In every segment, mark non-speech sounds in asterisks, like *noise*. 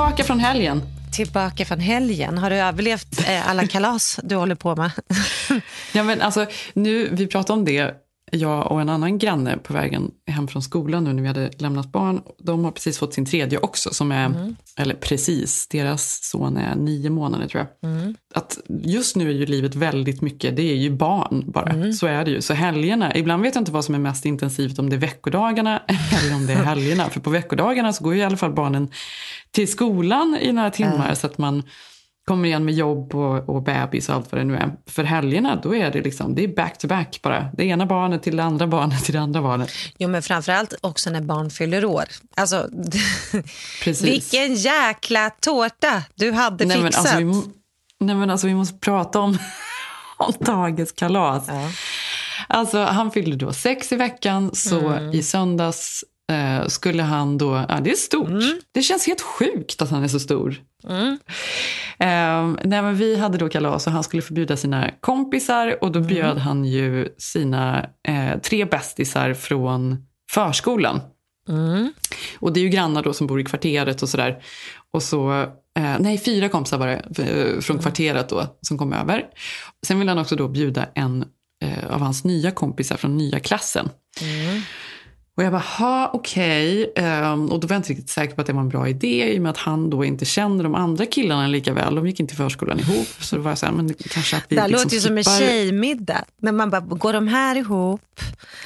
tillbaka från helgen. Tillbaka från helgen. Har du överlevt eh, alla kalas du håller på med? *laughs* ja, men alltså, nu, vi pratade om det jag och en annan granne på vägen hem från skolan nu när vi hade lämnat barn. De har precis fått sin tredje också, som är, mm. eller precis, deras son är nio månader tror jag. Mm. Att just nu är ju livet väldigt mycket, det är ju barn bara. Mm. Så är det ju. Så helgerna, ibland vet jag inte vad som är mest intensivt, om det är veckodagarna *laughs* eller om det är helgerna. För på veckodagarna så går ju i alla fall barnen till skolan i några timmar så att man kommer igen med jobb och, och bebis och allt vad det nu är. För helgerna då är det liksom, det är back to back bara. Det ena barnet till det andra barnet till det andra barnet. Jo men framförallt också när barn fyller år. Alltså, *laughs* Precis. vilken jäkla tårta du hade nej, fixat. Men alltså, vi, nej men alltså vi måste prata om, *laughs* om Tages kalas. Ja. Alltså han fyllde då sex i veckan så mm. i söndags eh, skulle han då, ja det är stort. Mm. Det känns helt sjukt att han är så stor. Mm. Eh, nej, men vi hade då kalas och han skulle förbjuda sina kompisar och då bjöd mm. han ju sina eh, tre bästisar från förskolan. Mm. Och det är ju grannar då som bor i kvarteret och sådär. Och så, eh, nej fyra kompisar var det eh, från kvarteret då som kom över. Sen vill han också då bjuda en eh, av hans nya kompisar från nya klassen. Mm. Och jag bara, ha okej. Okay. Um, ehm, och då var jag inte riktigt säker på att det var en bra idé i och med att han då inte känner de andra killarna lika väl. De gick inte i förskolan ihop. Så det var så här, men kanske att vi Det liksom låter ju som en tjejmiddag. När man bara, går de här ihop?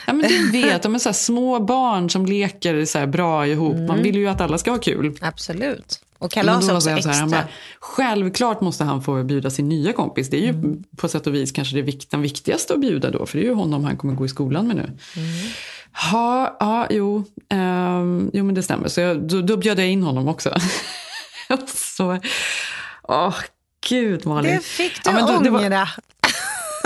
Ja men du vet, de är så små barn som leker så bra ihop. Mm. Man vill ju att alla ska ha kul. Absolut. Och kalas också extra. Här, bara, självklart måste han få bjuda sin nya kompis. Det är ju mm. på sätt och vis kanske det den viktigaste att bjuda då. För det är ju honom han kommer gå i skolan med nu. Mm. Ja, ja jo, um, jo men det stämmer. Så jag, då, då bjöd jag in honom också. *laughs* så, åh gud Malin. Det fick du ja, då, ångra. Det var,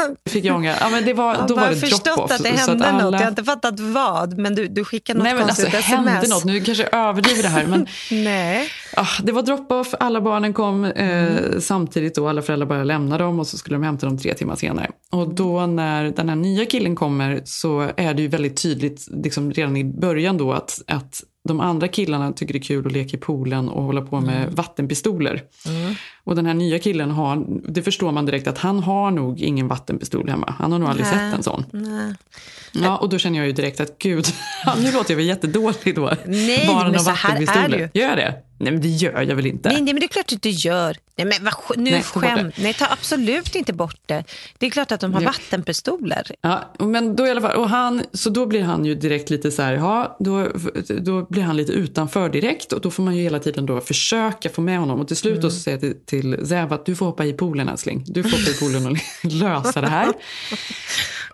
*laughs* fick jag ånga. Ja, men det var, jag då var det förstått att det hände alla... något. Jag har inte fattat vad, men du, du skickade något Nej, men konstigt alltså, sms. Hände något. Nu kanske jag överdriver det här. Men, *laughs* Nej. Ah, det var drop-off, alla barnen kom eh, mm. samtidigt då. Alla föräldrar bara lämnade dem och så skulle de hämta dem tre timmar senare. Och då när den här nya killen kommer så är det ju väldigt tydligt liksom redan i början då att, att de andra killarna tycker det är kul att leka i poolen och hålla på med mm. vattenpistoler. Mm. Och den här nya killen har, det förstår man direkt att han har nog ingen vattenpistol hemma. Han har nog aldrig Nej. sett en sån. Nej. Ja, och då känner jag ju direkt att gud, *laughs* nu låter jag väl jättedålig då. Nej, Bara men så här är det ju. Gör det? Nej, men det gör jag väl inte? Nej, nej men det är klart att du gör. Nej, men vad, nu nej, skäm. Nej, ta absolut inte bort det. Det är klart att de har ja. vattenpistoler. Ja, men då i alla fall, och han, så då blir han ju direkt lite så här, ja, då, då blir han lite utanför direkt och då får man ju hela tiden då försöka få med honom och till slut mm. då så säger jag till, till Zev att du får hoppa i poolen älskling. Du får hoppa i poolen och *laughs* lösa det här.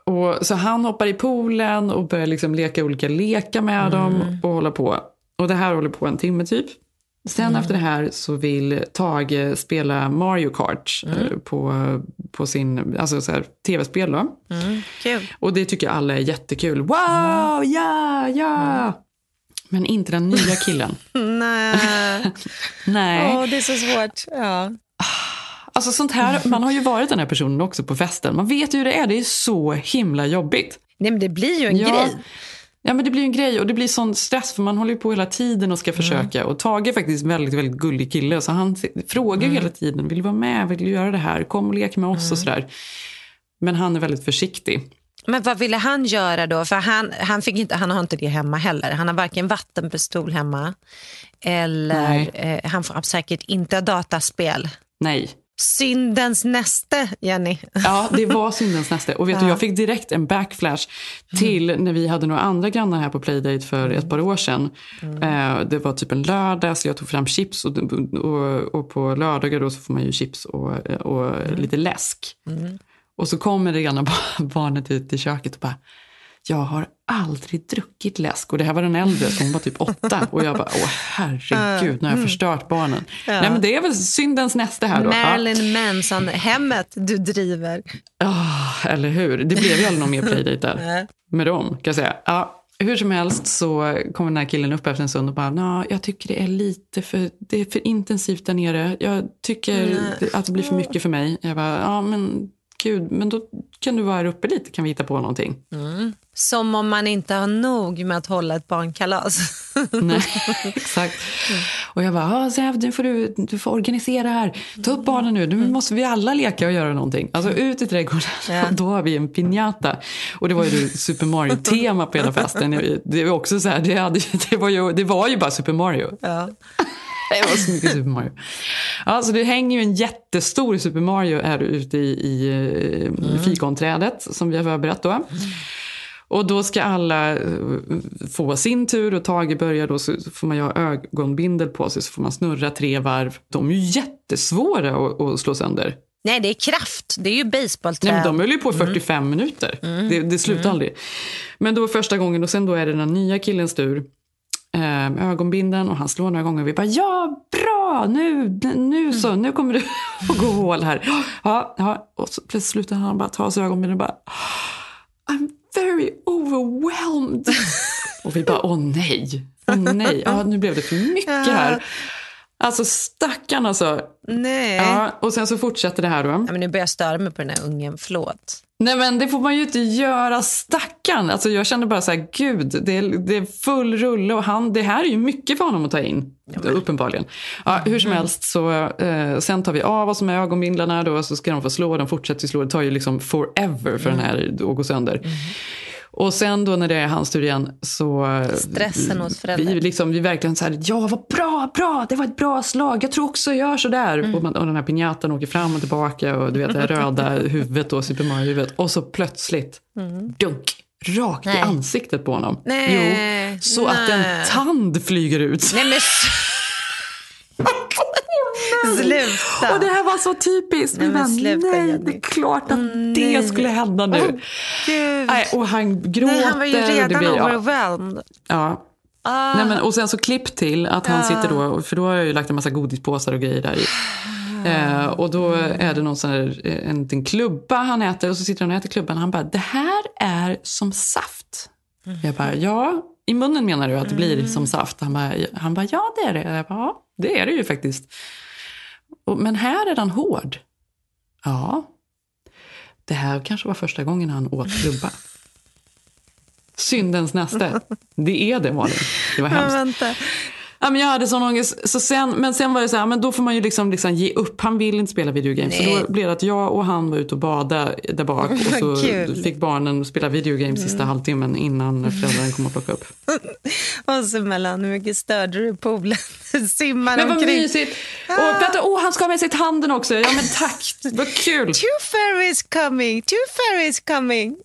och, så han hoppar i poolen och börjar liksom leka olika lekar med mm. dem och hålla på. Och det här håller på en timme typ. Sen mm. efter det här så vill Tage spela Mario Kart mm. Eh, på, på sin alltså så här, tv-spel. Då. Mm. Cool. Och det tycker alla är jättekul. Wow, mm. ja, ja! Mm. Men inte den nya killen. *laughs* Nej. *laughs* Nej. Oh, det är så svårt. Ja. Alltså sånt här, man har ju varit den här personen också på festen. Man vet ju hur det är, det är så himla jobbigt. Nej men det blir ju en ja. grej. Ja men det blir en grej och det blir sån stress för man håller ju på hela tiden och ska mm. försöka. Och Tage är faktiskt väldigt, väldigt gullig kille så han frågar mm. hela tiden, vill du vara med, vill du göra det här, kom och lek med oss mm. och sådär. Men han är väldigt försiktig. Men vad ville han göra då? För han, han, fick inte, han har inte det hemma heller. Han har varken vattenpistol hemma eller eh, han får säkert inte dataspel. Nej. Syndens näste, Jenny. Ja, det var syndens näste. Och vet ja. du, jag fick direkt en backflash till mm. när vi hade några andra grannar här på Playdate för ett par år sedan. Mm. Eh, det var typ en lördag så jag tog fram chips och, och, och på lördagar då så får man ju chips och, och mm. lite läsk. Mm. Och så kommer det ena *laughs* barnet ut i köket och bara jag har aldrig druckit läsk. Och det här var den äldre, hon var typ åtta. Och jag bara, åh herregud, nu har jag mm. förstört barnen. Ja. Nej men det är väl syndens nästa här då. Marilyn Manson-hemmet du driver. Oh, eller hur. Det blev ju aldrig någon mer playdate där. med dem, kan jag säga. Ja, hur som helst så kommer den här killen upp efter en stund och bara, Nå, jag tycker det är lite för, det är för intensivt där nere. Jag tycker att det blir för mycket för mig. Jag bara, ja men gud, men då kan du vara här uppe lite, kan vi hitta på någonting. Mm. Som om man inte har nog med att hålla ett barnkalas. *laughs* Nej, exakt. Och jag bara, Zev, nu får du, du får organisera här. Ta upp barnen nu, nu måste vi alla leka och göra någonting. Alltså ut i trädgården, ja. *laughs* då har vi en piñata. Och det var ju Super Mario-tema på hela festen. Det var också så här, det, hade, det, var ju, det var ju bara Super Mario. Ja. *laughs* Det var så mycket Super Mario. Alltså det hänger ju en jättestor Super Mario här ute i, i mm. fikonträdet som vi har förberett då. Och då ska alla eh, få sin tur och Tage börjar då så får man ju ha ögonbindel på sig så får man snurra tre varv. De är ju jättesvåra att, att slå sönder. Nej, det är kraft. Det är ju basebollträ. de höll ju på i 45 mm. minuter. Mm. Det, det slutar mm. aldrig. Men då första gången och sen då är det den nya killens tur. Eh, ögonbinden och han slår några gånger. Vi bara ja, bra, nu, nu så, nu kommer du *laughs* att gå hål här. Ja, ja. Och så plötsligt slutar han bara ta av sig ögonbindel och bara I'm very overwhelmed. *laughs* och vi bara, åh nej, åh nej, ja, nu blev det för mycket här. Alltså stackarn alltså. Nej. Ja, och sen så fortsätter det här då. Ja, men nu börjar jag störa mig på den här ungen, förlåt. Nej men det får man ju inte göra, stackarn. Alltså jag känner bara så här, gud, det är, det är full rulle och han, det här är ju mycket för honom att ta in. Ja, uppenbarligen. Ja, hur som mm. helst så, eh, sen tar vi av oss med ögonbindlarna då, så ska de få slå, de fortsätter slå, det tar ju liksom forever för mm. den här att gå sönder. Mm. Och sen då när det är hans tur igen så... Stressen hos föräldrar. Vi, liksom, vi verkligen så här, ja vad bra, bra, det var ett bra slag, jag tror också jag gör sådär. Mm. Och, man, och den här pinjatan åker fram och tillbaka och du vet det *laughs* röda huvudet och Super Mario-huvudet. Och så plötsligt, mm. dunk, rakt Nej. i ansiktet på honom. Nej. Jo, så Nej. att en tand flyger ut. Nej, men... *laughs* Sluta. Och det här var så typiskt. Nej, men sluta, nej, det är klart att mm, det skulle hända nu. Oh, nej, och han gråter. Nej, han var ju redan blir, overwhelmed. Ja. Ah. Nej, men, och sen så klipp till att han ah. sitter då, för då har jag ju lagt en massa godispåsar och grejer där i. Eh, och då är det någon sån här, eh, en liten klubba han äter och så sitter han och äter klubban och han bara, det här är som saft. Mm. Jag bara, ja, i munnen menar du att det blir mm. som saft? Han bara, han bara, ja det är det. Jag bara, ja, det är det ju faktiskt. Men här är den hård. Ja, det här kanske var första gången han åt klubba. Syndens näste. *laughs* Det är det, Malin. Det var hemskt. Ja, men jag hade sån ångest. Så sen, men sen var det så här, men då får man ju liksom, liksom ge upp. Han vill inte spela videogames. Så då blev det att jag och han var ute och badade där bak. Och så fick barnen spela videogames sista mm. halvtimmen innan *laughs* föräldrarna kom och plockade upp. och så mellan, hur mycket störde du poolen? *laughs* Simmar Men vad omkring. mysigt. Ah. Och, vänta, oh, han ska ha med sig handen också. Ja men tack, *laughs* vad kul. Two fairies coming, two fairies coming.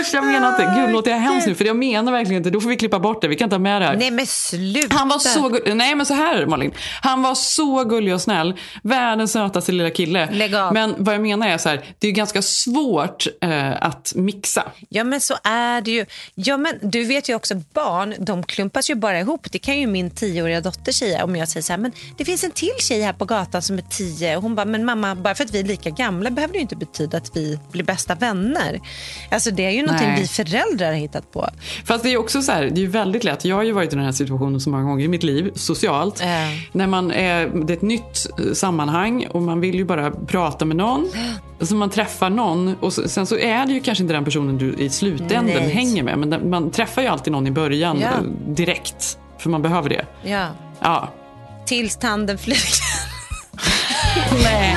Usch, jag menar inte. Gud, låter jag hemskt nu? För jag menar verkligen inte. Då får vi klippa bort det. Vi kan inte ha med det här. Nej, men sluta. Han var så gullig. Nej, men så här Malin. Han var så gullig och snäll. Världens sötaste lilla kille. Lägg av. Men vad jag menar är så här. Det är ganska svårt eh, att mixa. Ja, men så är det ju. Ja, men du vet ju också barn, de klumpas ju bara ihop. Det kan ju min tioåriga dotter säga. Om jag säger så här, men det finns en till tjej här på gatan som är tio. Hon bara, men mamma, bara för att vi är lika gamla behöver det ju inte betyda att vi blir bästa vänner. Alltså det är ju någonting Nej. vi föräldrar har hittat på. Fast det är också så här, det är väldigt lätt. Jag har ju varit i den här situationen så många gånger i mitt liv, socialt. Äh. När man är, det är ett nytt eh, sammanhang och man vill ju bara prata med någon. Så man träffar någon och sen så är det ju kanske inte den personen du i slutänden Nej. hänger med. Men man träffar ju alltid någon i början ja. direkt. För man behöver det. Ja. ja. Tills tanden flyger. *laughs* Nej.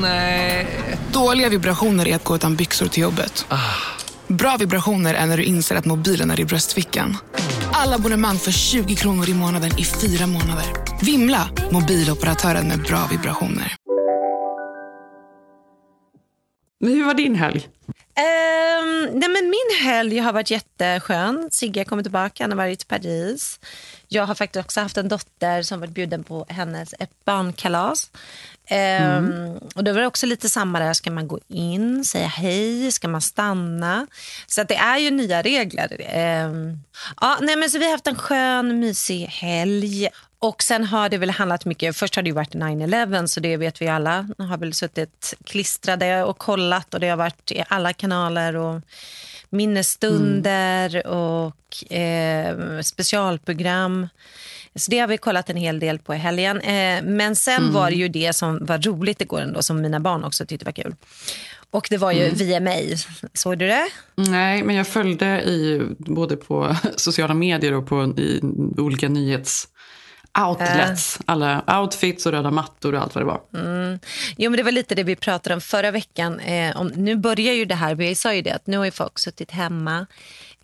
Nej. Dåliga vibrationer är att gå utan byxor till jobbet. Ah. Bra vibrationer är när du inser att mobilen är i bröstfickan. Alla abonnemang för 20 kronor i månaden i fyra månader. Vimla! Mobiloperatören med bra vibrationer. Men hur var din helg? Ehm, nej men min helg har varit jätteskön. Sigge har kommit tillbaka, han har varit i Paris. Jag har faktiskt också haft en dotter som varit bjuden på hennes ett barnkalas. Mm. Ehm, och det var också lite samma där, ska man gå in, säga hej, ska man stanna? Så att det är ju nya regler. Ehm, ja, nej men så vi har haft en skön, mysig helg. Och sen har det väl handlat mycket, först har det ju varit 9-11 så det vet vi alla. Jag har väl suttit klistrade och kollat och det har varit i alla kanaler och minnesstunder och eh, specialprogram. Så det har vi kollat en hel del på i helgen. Eh, men sen var det ju det som var roligt igår ändå, som mina barn också tyckte var kul. Och det var ju VMA. Såg du det? Nej, men jag följde i, både på *laughs* sociala medier och på i olika nyhets outlets. Alla outfits och röda mattor och allt vad det var. Jo, men det var lite det vi pratade om förra veckan. Eh, om, nu börjar ju det här, vi sa ju det att nu har ju folk suttit hemma.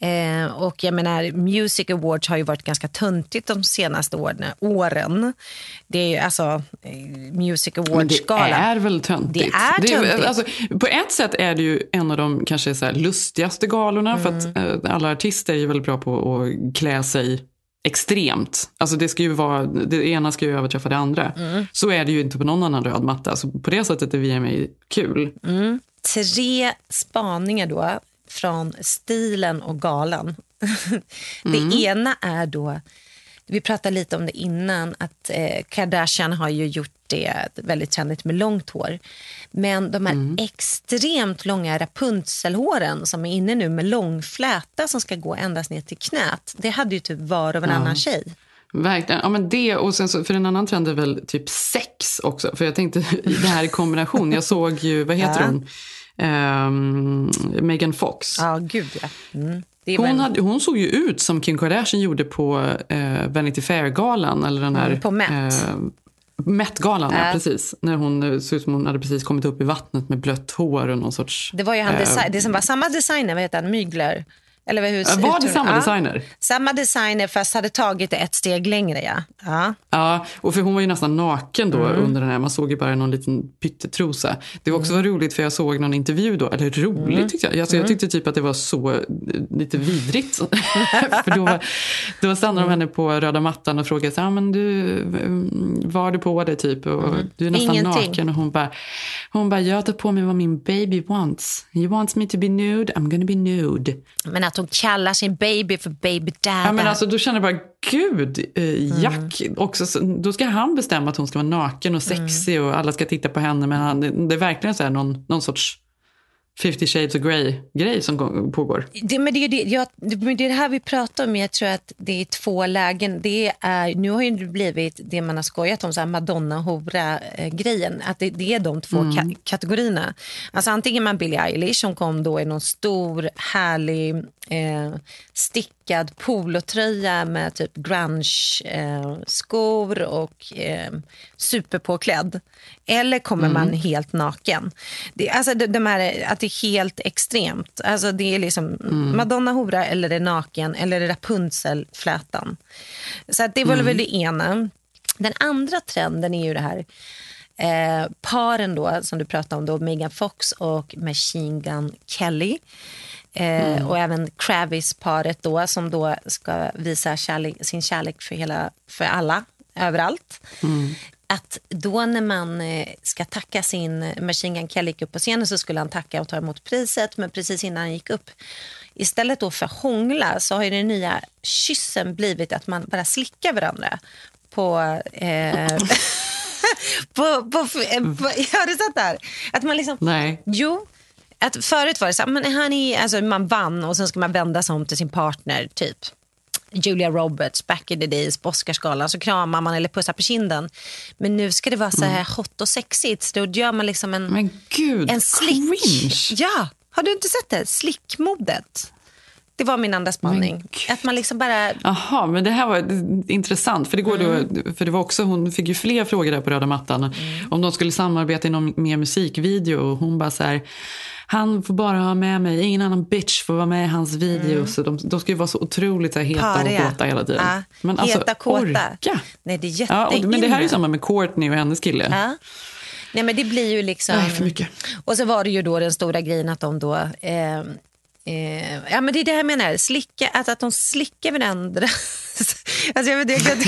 Eh, och jag menar, Music Awards har ju varit ganska töntigt de senaste åren. Det är ju alltså eh, Music Men det är väl töntigt? Det är töntigt. alltså, på ett sätt är det ju en av de kanske så lustigaste galorna. För att Mm. eh, alla artister är ju väldigt bra på att klä sig extremt. Alltså det, ska ju vara, det ena ska ju överträffa det andra. Mm. Så är det ju inte på någon annan röd matta. Så på det sättet är VMA kul. tre spaningar då från stilen och galan. *laughs* Det ena är då, vi pratade lite om det innan, att eh, Kardashian har ju gjort det väldigt trendigt med långt hår. Men de här extremt långa Rapunzelhåren som är inne nu med långfläta som ska gå endast ner till knät. Det hade ju typ var och varannan tjej. Verkligen. Ja, men det och sen så, för en annan trend är väl typ sex också. För jag tänkte det här i kombination. Jag såg ju, vad heter Ja. hon? Ehm, Megan Fox. Ja, gud ja. Mm. Är Hon, hade, hon såg ju ut som Kim Kardashian gjorde på eh, Vanity Fair-galan. Eller den här, Mm, på Met. Eh, Met-galan, ja. Ja. precis. När hon eh, såg ut som hon hade precis kommit upp i vattnet med blött hår och någon sorts... Det var ju han desi- det som var samma designer, vad heter han, Mygler? Eller hur Ja, var det samma ja. designer? Samma designer fast hade tagit det ett steg längre ja. ja. Ja, och för hon var ju nästan naken då Mm. under den här. Man såg ju bara någon liten pyttetrosa. Det var också var roligt för jag såg någon intervju då, eller roligt Mm. tyckte jag. Alltså, Jag tyckte typ att det var så eh, lite vidrigt. *laughs* för då, var, då stannade de henne på röda mattan och frågade så "Ah, men du, mm, vad har du på dig typ? Och Du är nästan Mm. Ingenting. naken. Och hon bara, hon bara, jag tar på mig vad min baby wants. He wants me to be nude, I'm gonna be nude. Men att hon kallar sin baby för baby dad. Ja, men alltså, då känner jag bara, gud, Mm. eh, Jack, också, så- då ska han bestämma att hon ska vara naken och sexig Mm. och alla ska titta på henne. Men han, det är verkligen så här någon, någon sorts 50 shades of Grey-grej som gå- pågår. det, men det, är det, jag, det, det är det här vi pratar om. Jag tror att det är två lägen. Det är, nu har ju det blivit det man har skojat om, så Madonna-hora-grejen. Att det, det är de två ka- kategorierna. Alltså antingen man Billie Eilish som kom då i någon stor, härlig, eh, stickad polotröja med typ grunge-skor och eh, superpåklädd. Eller kommer man helt naken? Det, alltså de, de här, att det är helt extremt. Alltså det är liksom Madonna hora eller är naken eller är Rapunzelflätan. Så att det var väl det ena. Den andra trenden är ju det här eh, paren då, som du pratade om, då, Megan Fox och Machine Gun Kelly. Eh, Och även Travis-paret då, som då ska visa kärlek, sin kärlek för, hela, för alla, överallt. Att då när man eh, ska tacka sin Machine Gun Kelly gick upp på scenen så skulle han tacka och ta emot priset. Men precis innan han gick upp, istället då för att hångla så har ju den nya kyssen blivit att man bara slickar varandra på... Eh, på, på, eh, på, har du sett det här? Att man liksom... Nej. Jo. Att förut var det så här, men han är, alltså man vann och sen ska man vända sig om till sin partner, typ. Julia Roberts, back in the days på Oscarsgalan, så kramar man eller pussar på kinden. Men nu ska det vara så här hot och sexigt, så då gör man liksom en, Men gud, en slick. cringe. Ja, har du inte sett det? Slickmodet. Det var min andra spaning. Att man liksom bara... Jaha, men det här var intressant. För det, går Mm. då, för det var också, hon fick ju fler frågor där på röda mattan. Mm. Om de skulle samarbeta i någon mer musikvideo. Och hon bara så här, han får bara ha med mig, ingen annan bitch får vara med i hans videos. Mm. De, de ska ju vara så otroligt så här, heta Pariga. och kåta hela tiden. Ja. Men alltså, heta, kåta. orka! Nej, det är ja, och, Men det här är ju samma med Courtney och hennes kille. Ja. Nej, men det blir ju liksom... Nej, för mycket. Och så var det ju då den stora grejen att de då... Eh, Eh, ja, men det är det jag menar, slicka, att, att de slickar varandra. *laughs* alltså, jag, vet, jag, kan,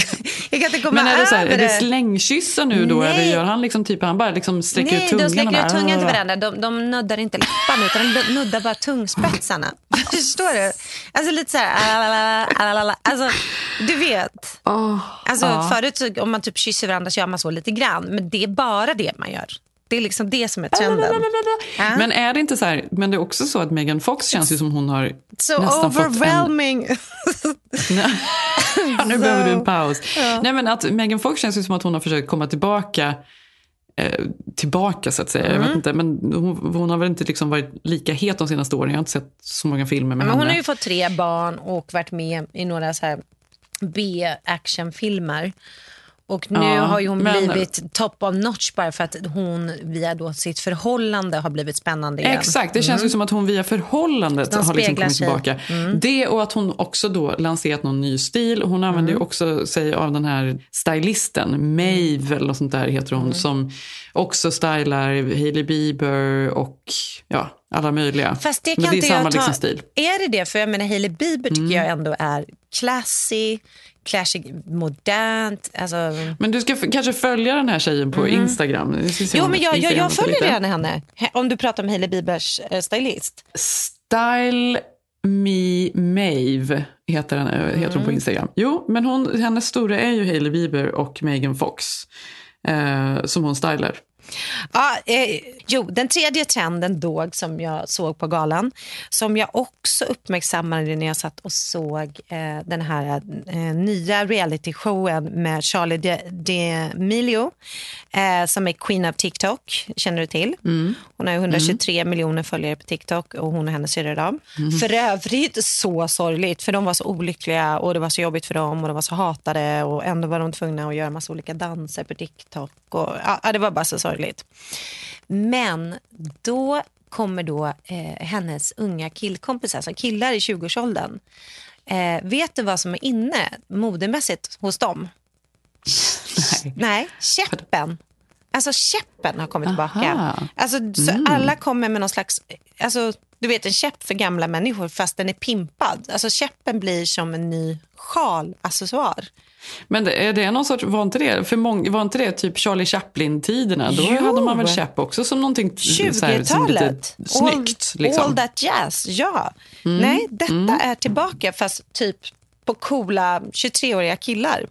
jag kan inte komma men är det, så här, över är det slängkyssar nu då? Nej. Eller gör han liksom typ, han bara liksom sträcker Nej, ut tungan? Nej, de sträcker ut tungan till varandra. De, de nuddar inte läpparna utan de nuddar bara tungspetsarna. *laughs* Förstår du? Alltså lite så här, alalala, alltså, du vet. Oh, alltså, oh. Förut om man typ kysser varandra så gör man så lite grann. Men det är bara det man gör. Det är liksom det som är trenden. Ja. Men är det inte så här, men det är också så att Megan Fox känns ju som hon har so nästan overwhelming. fått en... ja, *laughs* nu so... *laughs* behöver du en paus. Ja. Nej, men att Megan Fox känns ju som att hon har försökt komma tillbaka eh, tillbaka så att säga. Mm. Jag vet inte, men hon, hon, har väl inte liksom varit lika het de senaste åren. Jag har inte sett så många filmer med men henne. Hon har ju fått tre barn och varit med i några så här B-actionfilmer. Och nu ja, har hon men... blivit top of notch bara för att hon via då sitt förhållande har blivit spännande igen. Exakt, det känns mm. ju som att hon via förhållandet har liksom kommit sig. tillbaka. Mm. Det och att hon också då lanserat någon ny stil. Hon använder mm. också sig av den här stylisten, Maeve eller sånt där heter hon, mm. som också stylar Hailey Bieber och ja, alla möjliga. Fast det kan Men det är samma ta... liksom stil. Är det det? För jag menar Hailey Bieber tycker mm. jag ändå är classy classic, modernt. Alltså... Men du ska kanske följa den här tjejen på mm. Instagram. Jo, men jag, jag, jag följer redan henne. Om du pratar om Hailey Biebers uh, stylist. Style Me Maeve heter, den, mm. heter hon på mm. Instagram. Jo, men hon, hennes stora är ju Hailey Bieber och Megan Fox. Eh, som hon stylar. Ja, eh, jo, den tredje trenden då som jag såg på galan, som jag också uppmärksammade när jag satt och såg eh, den här eh, nya realityshowen med Charlie D'Amelio eh, som är Queen of TikTok, känner du till? Mm. Hon har 123 mm. miljoner följare på TikTok och hon och hennes syrra mm. För övrigt så sorgligt, för de var så olyckliga och det var så jobbigt för dem och de var så hatade och ändå var de tvungna att göra massa olika danser på TikTok. Och, ja, det var bara så sorgligt. Men då kommer då eh, hennes unga killkompisar, alltså killar i 20-årsåldern. Eh, vet du vad som är inne modemässigt hos dem? Nej. Nej, käppen. Alltså käppen har kommit Aha. tillbaka. Alltså, så mm. Alla kommer med någon slags, alltså, du vet en käpp för gamla människor fast den är pimpad. Alltså käppen blir som en ny sjalaccessoar. Men det, är det någon sorts, var inte det, för många, var inte det typ Charlie Chaplin-tiderna? Då jo. hade man väl käpp också som någonting 20-talet. snyggt. All, liksom. all that jazz, ja. Mm. Nej, detta mm. är tillbaka fast typ på coola 23-åriga killar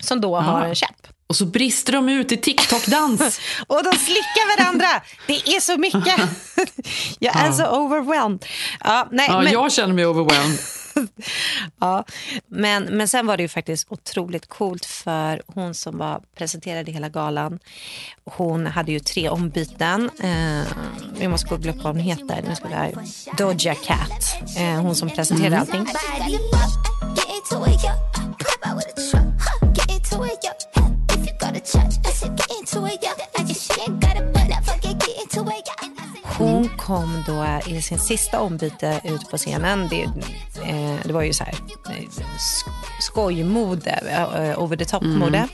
som då Aha. har en käpp. Och så brister de ut i TikTok-dans. *laughs* och de slickar varandra. Det är så mycket. *laughs* jag är ja. så overwhelmed. Ja, nej, ja, men... Jag känner mig overwhelmed. *laughs* ja, men, men sen var det ju faktiskt otroligt coolt för hon som var, presenterade hela galan. Hon hade ju tre ombyten. Eh, vi måste googla upp vad hon heter. Nu ska vi Doja Cat. Eh, hon som presenterade mm. allting. Hon kom då i sin sista ombyte ut på scenen. Det, eh, det var ju så här eh, skojmode, eh, over the top-mode. Mm.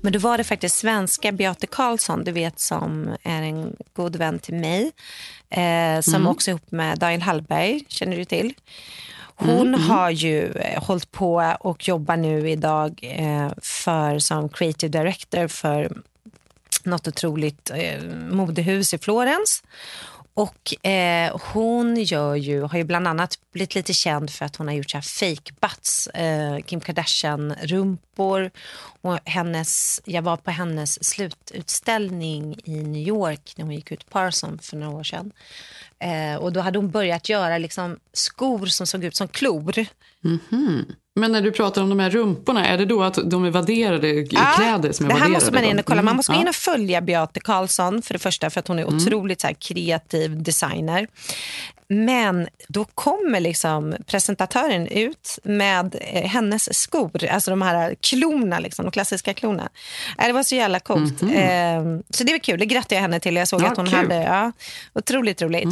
Men då var det faktiskt svenska Beate Karlsson, du vet som är en god vän till mig. Eh, som mm. också är ihop med Daniel Hallberg, känner du till. Hon mm. har ju eh, hållit på och jobbar nu idag eh, för som creative director för något otroligt eh, modehus i Florens. Och eh, hon gör ju, har ju bland annat blivit lite känd för att hon har gjort så fake butts, eh, Kim Kardashian-rumpor. Och hennes, jag var på hennes slututställning i New York när hon gick ut Parson för några år sedan. Eh, och då hade hon börjat göra liksom skor som såg ut som klor. Mm -hmm. Men när du pratar om de här rumporna, är det då att de är vadderade i Ja, kläder som är det här måste man in och kolla. Man måste gå Mm, in och följa Beate Karlsson för det första för att hon är otroligt så kreativ designer. Men då kommer liksom presentatören ut med eh, hennes skor, alltså de här klorna, liksom, de klassiska klorna. Eh, Det var så jävla coolt. Eh, så det var kul, det grattar jag henne till. Jag såg Ja, att hon kul. hade, ja, otroligt roligt.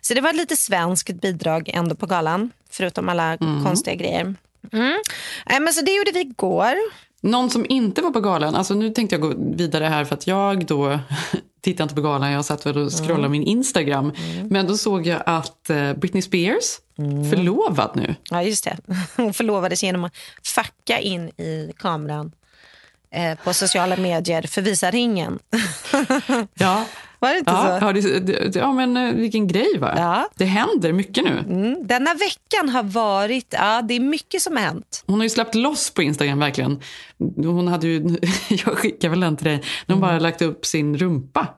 Så det var lite svenskt bidrag ändå på galan, förutom alla konstiga grejer. Mm. Men så det gjorde vi igår. Någon som inte var på galan, alltså nu tänkte jag gå vidare här för att jag då *laughs* tittade inte på galan, jag satt väl och scrollade min Instagram. Men då såg jag att eh, Britney Spears förlovad nu. Ja, just det. *laughs* Hon förlovades genom att facka in i kameran eh, på sociala medier för visa ringen. *laughs* Ja, Var det inte ja, så? ja, det, det, ja men eh, vilken grej va? Ja. Det händer mycket nu. Mm. Denna veckan har varit... Ja, det är mycket som har hänt. Hon har ju släppt loss på Instagram verkligen. Hon hade ju, *laughs* jag skickar väl den till dig, när hon bara lagt upp sin rumpa.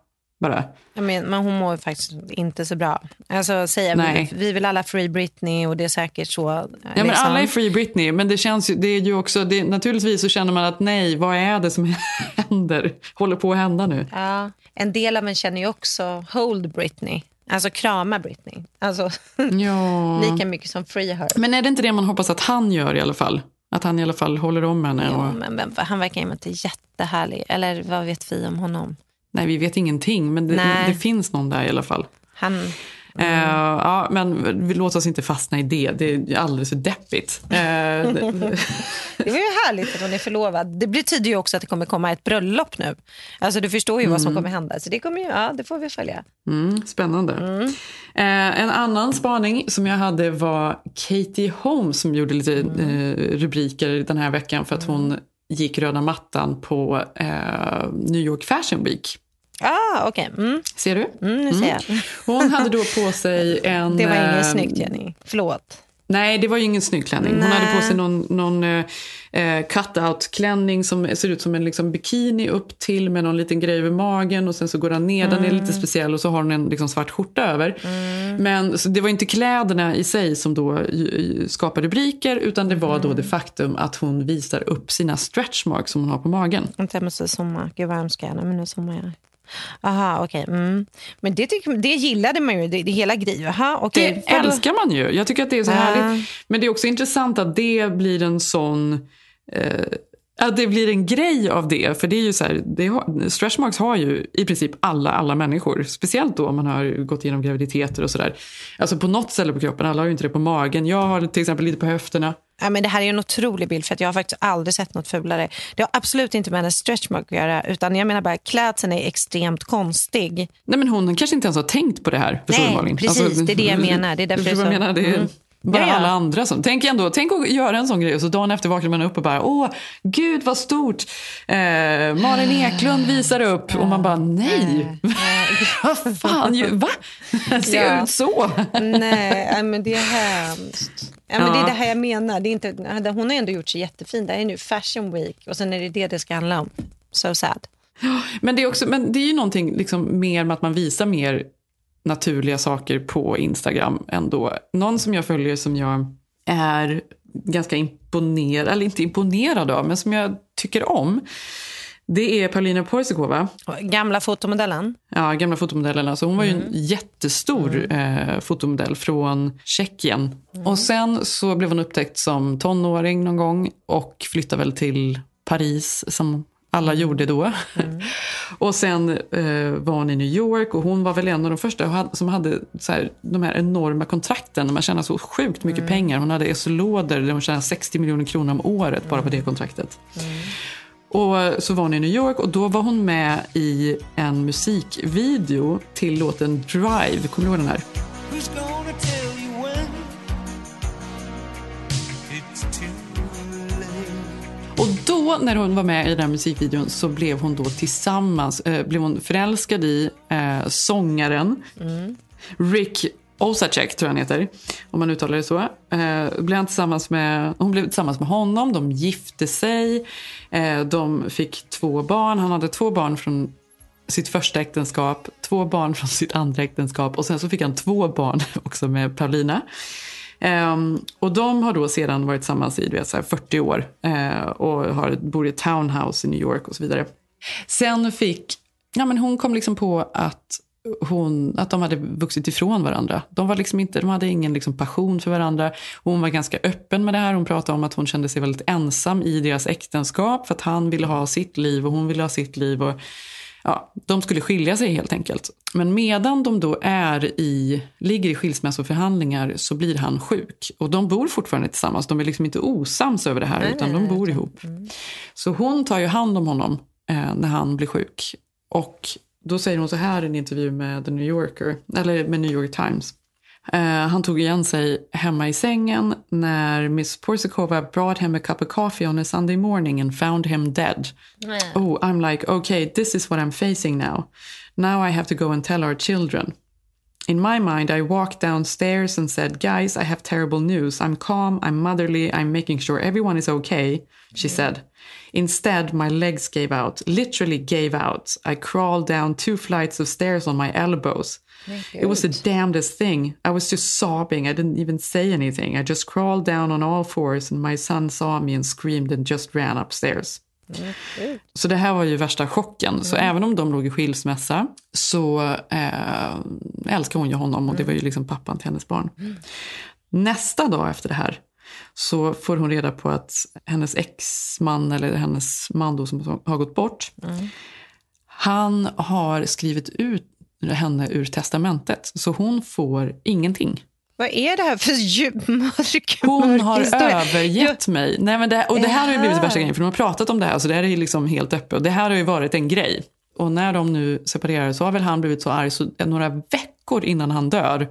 Bara. Jag men, men hon mår faktiskt inte så bra. Alltså, säga, Nej. vi, vi vill alla Free Britney och det är säkert så. Ja, men liksom. alla är Free Britney, men det känns ju, det är ju också, det, naturligtvis så känner man att nej, vad är det som *laughs* händer? Håller på att hända nu. Ja, en del av en känner ju också Hold Britney. Alltså krama Britney. Alltså, *laughs* Ja. lika mycket som Free Her. Men är det inte det man hoppas att han gör i alla fall? Att han i alla fall håller om henne? Jo, Och, men, men han verkar ju inte jättehärlig. Eller vad vet vi om honom? Nej, vi vet ingenting, men det, det finns någon där i alla fall. Han, Eh, ja, men låter oss inte fastna i det. Det är alldeles för deppigt. Eh, *laughs* det- var ju härligt att hon är förlovad. Det betyder ju också att det kommer komma ett bröllop nu. Alltså du förstår ju vad som kommer hända. Så det, kommer ju, ja, det får vi följa. Mm, spännande. Eh, en annan spaning som jag hade var Katie Holmes som gjorde lite eh, rubriker den här veckan för att hon gick röda mattan på New York Fashion Week. Ah, okej. Mm, Ser du? mm, nu ser jag. Hon hade då på sig en... *laughs* Det var eh, inget snyggt, Jenny. Förlåt. Nej, det var ju ingen snygg klänning. Hon Nej. hade på sig någon, någon eh, eh, cut-out-klänning som ser ut som en liksom, bikini upp till med någon liten grej över magen och sen så går den ner. Den är lite speciell och så har hon en liksom, svart skjorta över. Men så det var inte kläderna i sig som då eh, skapade rubriker utan det var då det faktum att hon visar upp sina stretch marks som hon har på magen. Vänta, jag måste zooma. Gud vad hemskt jag är. Men nu zoomar jag. Aha, okej. Mm. Men det, tycker, det gillade man ju, det, det hela grejen. Aha, okej. Det älskar man ju. Jag tycker att det är så Ja. härligt. Men det är också intressant att det blir en sån... Eh, att det blir en grej av det. För det är ju så här, det har, stretch marks har ju i princip alla, alla människor. Speciellt då om man har gått igenom graviditeter och sådär. Alltså på något ställe på kroppen. Alla har ju inte det på magen. Jag har till exempel lite på höfterna. Ja, men det här är en otrolig bild för jag har faktiskt aldrig sett något fulare. Det har absolut inte med hennes stretchmark att göra utan jag menar bara klädseln är extremt konstig. Nej men hon kanske inte ens har tänkt på det här. Nej, precis, det är det jag menar. Det är därför det är jag menar? Det är Mm. Bara Ja, ja. alla andra som... Tänk ändå, tänk att göra en sån grej och så dagen efter vaknar man upp och bara åh, gud vad stort. Eh, Malin Eklund visar upp och man bara nej. *laughs* Vad fan, ju- va? Ser Ja. ut så? Nej, men det är hemskt. Ja, men. Det är det här jag menar. Det är inte, hon har ändå gjort sig jättefin. Det är nu fashion week och sen är det det det ska handla om. So sad. Men det är, också, men det är ju någonting liksom mer med att man visar mer naturliga saker på Instagram ändå. Någon som jag följer som jag är ganska imponerad, eller inte imponerad av, men som jag tycker om. Det är Paulina Porizekova, Gamla fotomodellen. ja, gamla fotomodellen. Alltså hon var ju en jättestor eh, fotomodell från Tjeckien. Och sen så blev hon upptäckt som tonåring någon gång och flyttade väl till Paris som alla gjorde då. *laughs* och sen eh, var hon i New York och hon var väl en av de första som hade så här, de här enorma kontrakten. Man tjänar så sjukt mycket pengar. Hon hade SO-lådor där hon tjänade 60 miljoner kronor om året bara på det kontraktet. Och så var hon i New York och då var hon med i en musikvideo till låten Drive. Kommer du ihåg den här? Då när hon var med i den här musikvideon så blev hon då tillsammans, eh, blev hon förälskad i eh, sångaren Rick Osacek tror jag han heter, om man uttalar det så. Eh, blev han tillsammans med, hon blev tillsammans med honom, de gifte sig, eh, de fick två barn. Han hade två barn från sitt första äktenskap, två barn från sitt andra äktenskap och sen så fick han två barn *laughs* också med Paulina. Ehm, och de har då sedan varit tillsammans i vet, så här 40 år eh, och har, bor i ett townhouse i New York och så vidare. Sen fick, ja men hon kom liksom på att hon, att de hade vuxit ifrån varandra. De, var liksom inte, de hade ingen liksom passion för varandra. Hon var ganska öppen med det här. Hon pratade om att hon kände sig väldigt ensam i deras äktenskap för att han ville ha sitt liv och hon ville ha sitt liv. Och, ja, de skulle skilja sig helt enkelt. Men medan de då är i, ligger i skilsmässoförhandlingar så blir han sjuk. Och de bor fortfarande tillsammans. De är liksom inte osams över det här utan de bor ihop. Så hon tar ju hand om honom eh, när han blir sjuk. Och då säger hon så här i en intervju med The New Yorker, eller med New York Times. Eh, han tog igen sig hemma i sängen när Miss Porsakova brought him a cup of coffee on a Sunday morning and found him dead. Oh, I'm like, okay, this is what I'm facing now. Now I have to go and tell our children. In my mind, I walked downstairs and said, Guys, I have terrible news. I'm calm, I'm motherly, I'm making sure everyone is okay, she said. Instead, my legs gave out, literally gave out. I crawled down two flights of stairs on my elbows. It was the damnedest thing. I was just sobbing. I didn't even say anything. I just crawled down on all fours, and my son saw me and screamed and just ran upstairs. Så det här var ju värsta chocken. Så även om de låg i skilsmässa så eh, älskar hon ju honom och det var ju liksom pappan till hennes barn. Nästa dag efter det här så får hon reda på att hennes exman, eller hennes man då som har gått bort, han har skrivit ut henne ur testamentet. Så hon får ingenting. Vad är det här för djup, mörk, Hon har historia? övergett mig. Nej, men det, och det här har ju blivit värsta grejen, för de har pratat om det här, så det här är ju liksom helt öppet. Och det här har ju varit en grej. Och när de nu separerar så har väl han blivit så arg så några veckor innan han dör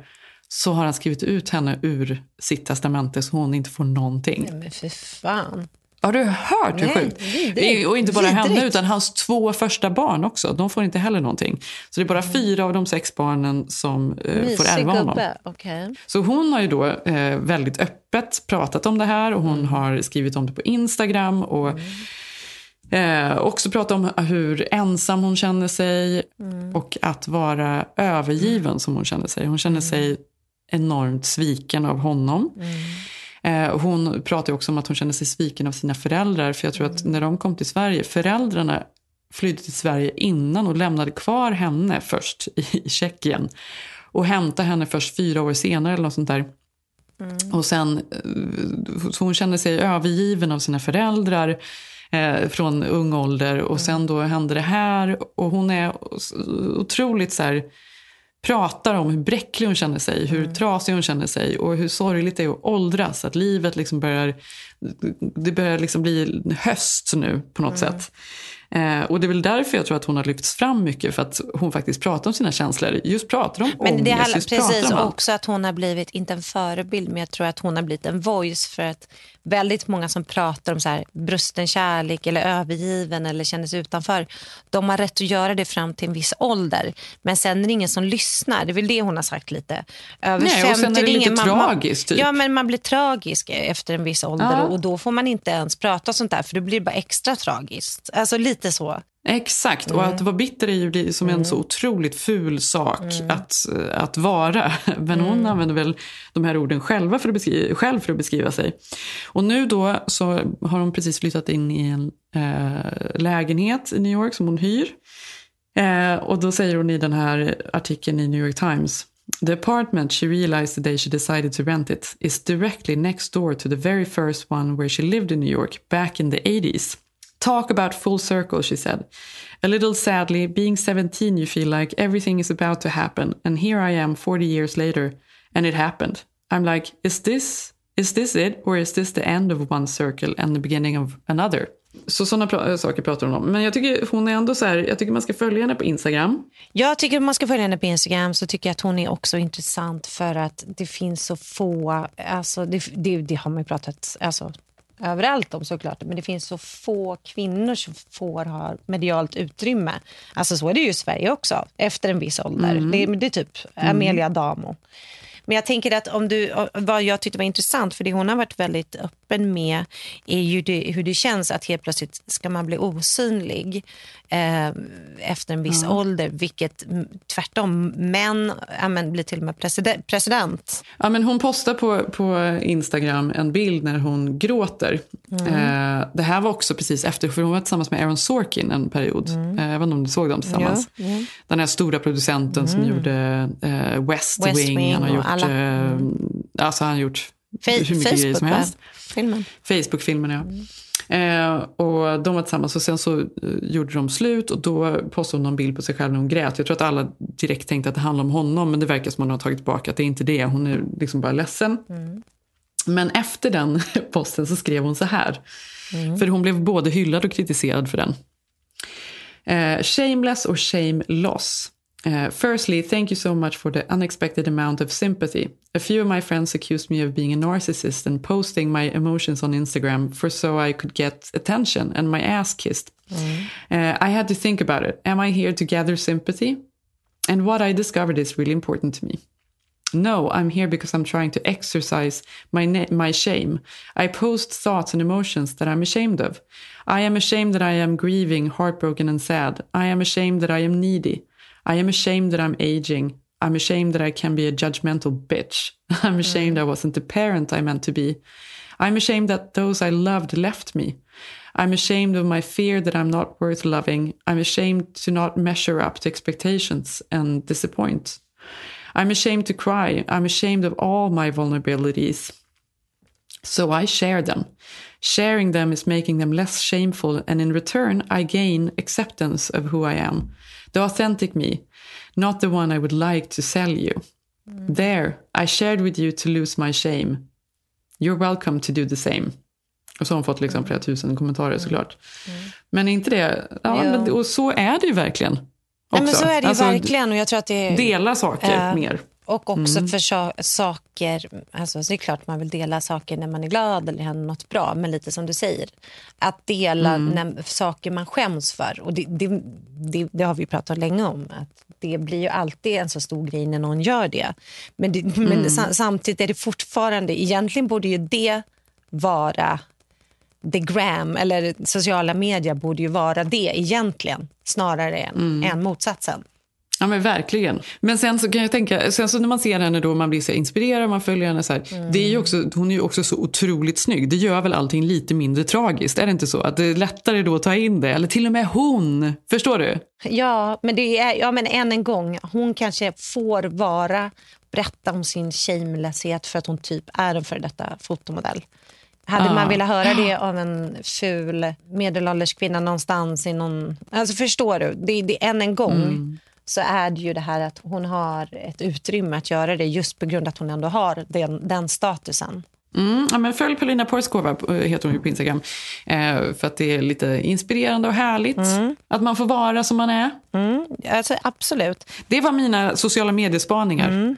så har han skrivit ut henne ur sitt testamente så hon inte får någonting. Men för fan. Har du hört hur Nej, sjukt? vidrigt. Och inte bara henne Vidrigt. utan hans två första barn också. De får inte heller någonting. Så det är bara fyra av de sex barnen som eh, får ärva honom. Okej. Så hon har ju då eh, väldigt öppet pratat om det här och hon har skrivit om det på Instagram och eh, också pratat om hur ensam hon känner sig och att vara övergiven som hon känner sig. Hon känner sig enormt sviken av honom. Eh, hon pratar också om att hon känner sig sviken av sina föräldrar för jag tror att när de kom till Sverige, föräldrarna flydde till Sverige innan och lämnade kvar henne först i, Tjeckien och hämtade henne först fyra år senare eller något sånt där. Och sen, eh, så hon kände sig övergiven av sina föräldrar eh, från ung ålder och sen då hände det här och hon är otroligt så här pratar om hur bräcklig hon känner sig, hur trasig hon känner sig och hur sorgligt det är att åldras. Att livet liksom börjar, det börjar liksom bli höst nu på något sätt. Eh, och det är väl därför jag tror att hon har lyfts fram mycket, för att hon faktiskt pratar om sina känslor. Just pratar om Men det ångest, handlar just pratar precis om också att hon har blivit, inte en förebild, men jag tror att hon har blivit en voice för att väldigt många som pratar om så här brusten kärlek eller övergiven eller känner sig utanför, de har rätt att göra det fram till en viss ålder. Men sen är det ingen som lyssnar. Det är väl det hon har sagt lite. Över Nej, och sen 50, är det lite ingen, tragiskt, typ. Ja, men man blir tragisk efter en viss ålder Ja. och, och då får man inte ens prata sånt där för då blir det bara extra tragiskt. Alltså lite så. Exakt, Mm. och att vara bitter är ju som en så otroligt ful sak Mm. att, att vara. *laughs* Men hon använder väl de här orden själva för att beskriva, själv för att beskriva sig. Och nu då så har hon precis flyttat in i en eh, lägenhet i New York som hon hyr. Eh, och då säger hon i den här artikeln i New York Times The apartment she realized the day she decided to rent it is directly next door to the very first one where she lived in New York back in the 80s. Talk about full circle, she said. A little sadly, being 17, you feel like everything is about to happen, and here I am 40 years later, and it happened. I'm like, is this is this it, or is this the end of one circle and the beginning of another? Så sådana pra- eh, saker pratar hon om. Men jag tycker hon är ändå så här, jag tycker man ska följa henne på Instagram. Jag tycker man ska följa henne på Instagram så tycker jag att hon är också intressant för att det finns så få, alltså det, det, det har man ju pratat alltså, överallt om såklart, men det finns så få kvinnor som får ha medialt utrymme. Alltså så är det ju i Sverige också, efter en viss ålder. Det, det är typ Amelia Damo. Men jag tänker att om du, vad jag tyckte var intressant, för det hon har varit väldigt öppen öppen med är ju det, hur det känns att helt plötsligt ska man bli osynlig eh, efter en viss ålder, vilket mm, tvärtom män ja, men, blir till och med president. president. Ja, men hon postar på, på Instagram en bild när hon gråter. Mm. Eh, det här var också precis efter, för hon var tillsammans med Aaron Sorkin en period. Mm. Eh, jag vet inte om du såg dem tillsammans. Den här stora producenten som gjorde eh, West, Mm. West Wing. Wing Han har gjort. Mm. eh, alltså han har gjort hur mycket grejer som helst. Filmen. Facebook-filmen, ja. Eh, och de var tillsammans och sen så eh, gjorde de slut och då postade hon någon bild på sig själv när hon grät. Jag tror att alla direkt tänkte att det handlar om honom men det verkar som att hon har tagit tillbaka att det är inte det. Hon är liksom bara ledsen. Men efter den *laughs* posten så skrev hon så här. För hon blev både hyllad och kritiserad för den. Eh, shameless or shame loss. Uh, firstly, thank you so much for the unexpected amount of sympathy. A few of my friends accused me of being a narcissist and posting my emotions on Instagram for so I could get attention and my ass kissed. Uh, I had to think about it. Am I here to gather sympathy? And what I discovered is really important to me. No, I'm here because I'm trying to exercise my my shame. I post thoughts and emotions that I'm ashamed of. I am ashamed that I am grieving, heartbroken, and sad. I am ashamed that I am needy. I am ashamed that I'm aging. I'm ashamed that I can be a judgmental bitch. *laughs* I'm ashamed mm. I wasn't the parent I meant to be. I'm ashamed that those I loved left me. I'm ashamed of my fear that I'm not worth loving. I'm ashamed to not measure up to expectations and disappoint. I'm ashamed to cry. I'm ashamed of all my vulnerabilities. So I share them. Sharing them is making them less shameful, and in return, I gain acceptance of who I am. The authentic me, not the one I would like to sell you. There, I shared with you to lose my shame. You're welcome to do the same. Och så har hon fått liksom flera tusen kommentarer såklart. Men är inte det, ja, men, och så är det ju verkligen. Också. Nej, men så är det ju Alltså, verkligen. Och jag tror att det. Dela saker Ja. mer. Och också Mm. för sa- saker, alltså så är det klart man vill dela saker när man är glad eller händer något bra, men lite som du säger, att dela Mm. när, saker man skäms för. Och det, det, det, det har vi pratat länge om, att det blir ju alltid en så stor grej när någon gör det. Men, Mm. men sa, samtidigt är det fortfarande, egentligen borde ju det vara the gram, eller sociala medier borde ju vara det egentligen, snarare än, Mm. än motsatsen. Ja men verkligen. Men sen så kan jag tänka, sen så när man ser henne då man blir så inspirerad, man följer henne så här. Det är ju också, hon är ju också så otroligt snygg. Det gör väl allting lite mindre tragiskt, är det inte så? Att det är lättare då att ta in det, eller till och med hon. Förstår du? Ja, men, det är, ja, men än en gång, hon kanske får vara, berätta om sin shamelesshet för att hon typ är en före detta fotomodell. Hade Ja. man velat höra det av en ful medelålders kvinna någonstans i någon... Alltså förstår du? Det, det, än en gång Mm. Så är det ju det här att hon har ett utrymme att göra det just på grund av att hon ändå har den, den statusen. Mm, ja, men följ Paulina Porskova, eh, heter hon ju på Instagram. Eh, för att det är lite inspirerande och härligt. Att man får vara som man är. Mm, alltså, absolut. Det var mina sociala mediespaningar.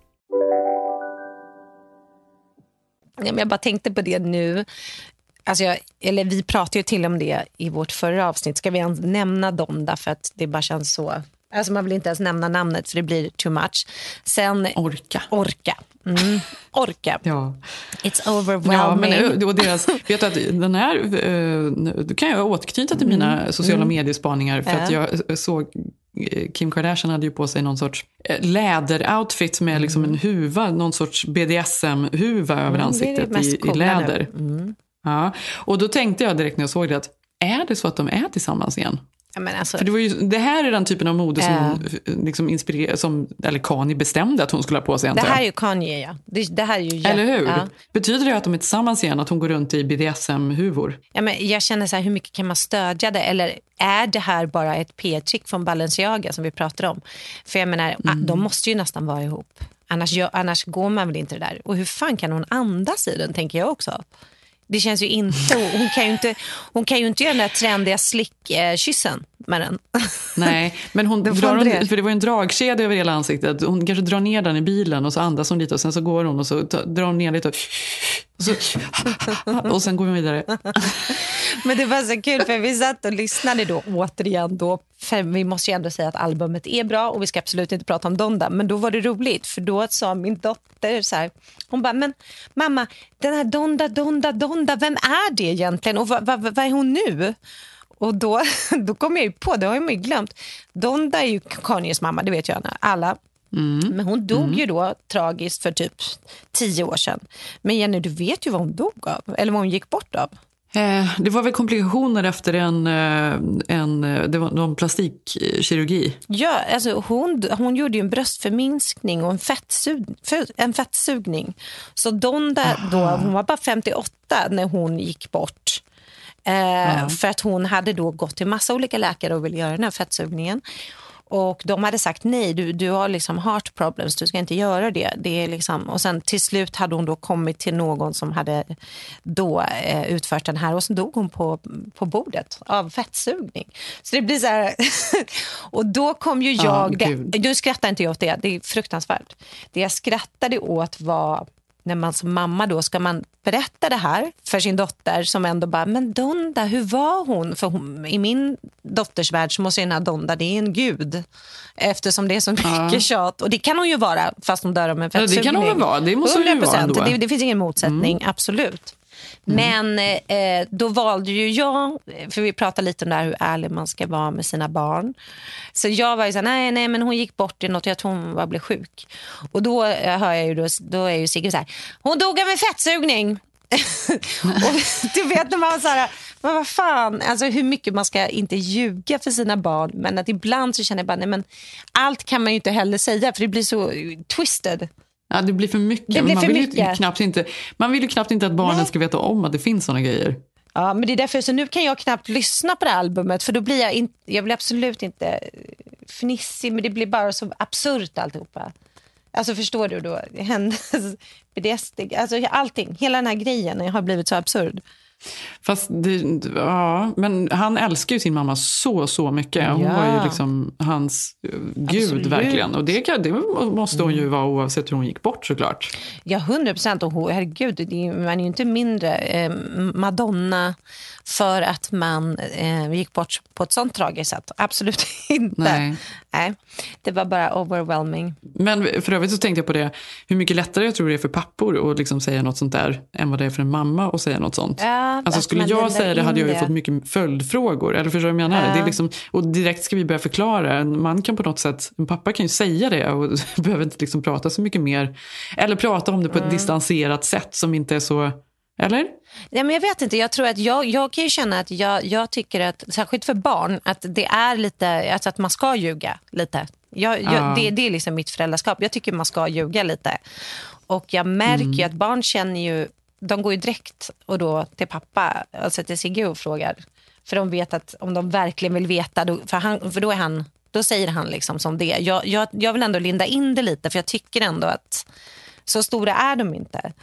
Men jag bara tänkte på det nu. Alltså jag, eller vi pratade ju till om det i vårt förra avsnitt. Ska vi ens nämna dem därför att det bara känns så Alltså man vill inte ens nämna namnet för det blir too much. Sen, orka. Orka. Mm. Orka. Ja. It's overwhelming. Ja, men, och deras, vet du att den här, eh, då kan jag återknyta till mina Mm. sociala Mm. mediespaningar. För Ja. att jag såg, eh, Kim Kardashian hade ju på sig någon sorts eh, läderoutfit med liksom en huva, någon sorts BDSM-huva över Mm, är det ansiktet i, i läder. Mm. Ja. Och då tänkte jag direkt när jag såg det att är det så att de är tillsammans igen? Ja, alltså, För det, var ju, det här är den typen av mode som, eh, liksom inspirer, som eller Kanye bestämde att hon skulle ha på sig. det antar här är ju Kanye, ja. Det, det här är ju Eller hur? Ja. Betyder det att de är tillsammans igen, att hon går runt i BDSM-huvor? Ja, men jag känner så här, hur mycket kan man stödja det? Eller är det här bara ett PR-trick från Balenciaga som vi pratar om? För jag menar, ah, Mm. de måste ju nästan vara ihop. Annars, annars går man väl inte det där. Och hur fan kan hon andas i den, tänker jag också. Det känns ju inte... Hon kan ju inte, hon kan ju inte göra den där trendiga slickkyssen med den. Nej, men hon *laughs* drar hon för det var ju en dragkedja över hela ansiktet. Hon kanske drar ner den i bilen och så andas hon lite och sen så går hon och så drar hon ner lite och, *laughs* och, så, *laughs* och sen går hon vidare. Men det var så kul för vi satt och lyssnade då återigen då. För vi måste ju ändå säga att albumet är bra och vi ska absolut inte prata om Donda. Men då var det roligt för då sa min dotter så här. Hon bara, men mamma den här Donda, Donda, Donda, vem är det egentligen och vad, vad, vad är hon nu? Och då, *laughs* då kom jag ju på, det har jag ju glömt. Donda är ju Kanyes mamma, det vet jag alla. Men hon dog ju då tragiskt för typ tio år sedan. Men Jenny, du vet ju vad hon dog av, eller vad hon gick bort av. Eh, det var väl komplikationer efter en, eh, en, eh, det var någon plastikkirurgi. Ja, alltså hon, hon gjorde ju en bröstförminskning och en, fettsug, en fettsugning. Så Donda då, hon var bara 58 när hon gick bort. Eh, För att hon hade då gått till massa olika läkare och ville göra den här fettsugningen. Och de hade sagt nej, du, du har liksom heart problems, du ska inte göra det. det är liksom, och sen till slut hade hon då kommit till någon som hade då eh, utfört den här och så dog hon på, på bordet av fettsugning. Så det blir så här... *laughs* och då kom ju Ja, jag... gud. det, nu skrattar inte jag åt det, det är fruktansvärt. Det jag skrattade åt var när man som mamma då ska man berätta det här för sin dotter som ändå bara, men Donda, hur var hon? För hon, i min dotters värld så måste den här Donda, det är en gud. Eftersom det är så mycket tjat. Och det kan hon ju vara fast hon dör av en Ja, det fettsugning. kan hon väl vara. Det måste hon ju vara 100%. ändå. Det, det finns ingen motsättning, absolut. Mm. Men eh, då valde ju jag, för vi pratade lite om det här hur ärlig man ska vara med sina barn. Så jag var ju så här, nej, nej, men hon gick bort i något, jag tror hon var, blev sjuk. Och då eh, hör jag ju, då, då är ju Sigge så här, hon dog av en fettsugning. *laughs* och *laughs* du vet när man så här, men vad fan, alltså hur mycket man ska inte ljuga för sina barn. Men att ibland så känner jag bara, nej men allt kan man ju inte heller säga för det blir så twisted. Ja, det blir för mycket. Det blir man, för vill mycket. knappt inte, man vill ju knappt inte att barnen ska veta om att det finns såna grejer. Ja, men det är därför så nu kan jag knappt lyssna på det här albumet för då blir jag inte, jag blir absolut inte eh, fnissig men det blir bara så absurt alltihopa. Alltså förstår du då? Hennes *laughs* bedästig, alltså allting, hela den här grejen har blivit så absurd. Fast det, ja, men han älskar ju sin mamma så, så mycket. Hon Ja. var ju liksom hans eh, gud Absolut. verkligen. Och det, det måste hon ju vara oavsett hur hon gick bort såklart. Ja, hundra procent. Och herregud, man är ju inte mindre eh, Madonna för att man eh, gick bort på ett sånt tragiskt sätt. Absolut *laughs* inte. Nej. Nej, det var bara overwhelming. Men för övrigt så tänkte jag på det, hur mycket lättare jag tror det är för pappor att liksom säga något sånt där än vad det är för en mamma att säga något sånt. Ja, Alltså skulle jag säga det hade jag ju det. fått mycket följdfrågor. Eller förstår du vad jag menar? Ja. Det är liksom, och direkt ska vi börja förklara. En man kan på något sätt, en pappa kan ju säga det och *laughs* behöver inte liksom prata så mycket mer. Eller prata om det på ett Mm. distanserat sätt som inte är så, eller? Ja, men jag vet inte, jag tror att jag, jag kan ju känna att jag, jag tycker att, särskilt för barn, att det är lite, alltså att man ska ljuga lite. Jag, jag, Ja. det, det är liksom mitt föräldraskap. Jag tycker man ska ljuga lite. Och jag märker ju att barn känner ju, de går ju direkt och då till pappa, alltså till Sigge och frågar. För de vet att om de verkligen vill veta, då, för, han, för då är han, då säger han liksom som det. Jag, jag, jag vill ändå linda in det lite, för jag tycker ändå att så stora är de inte.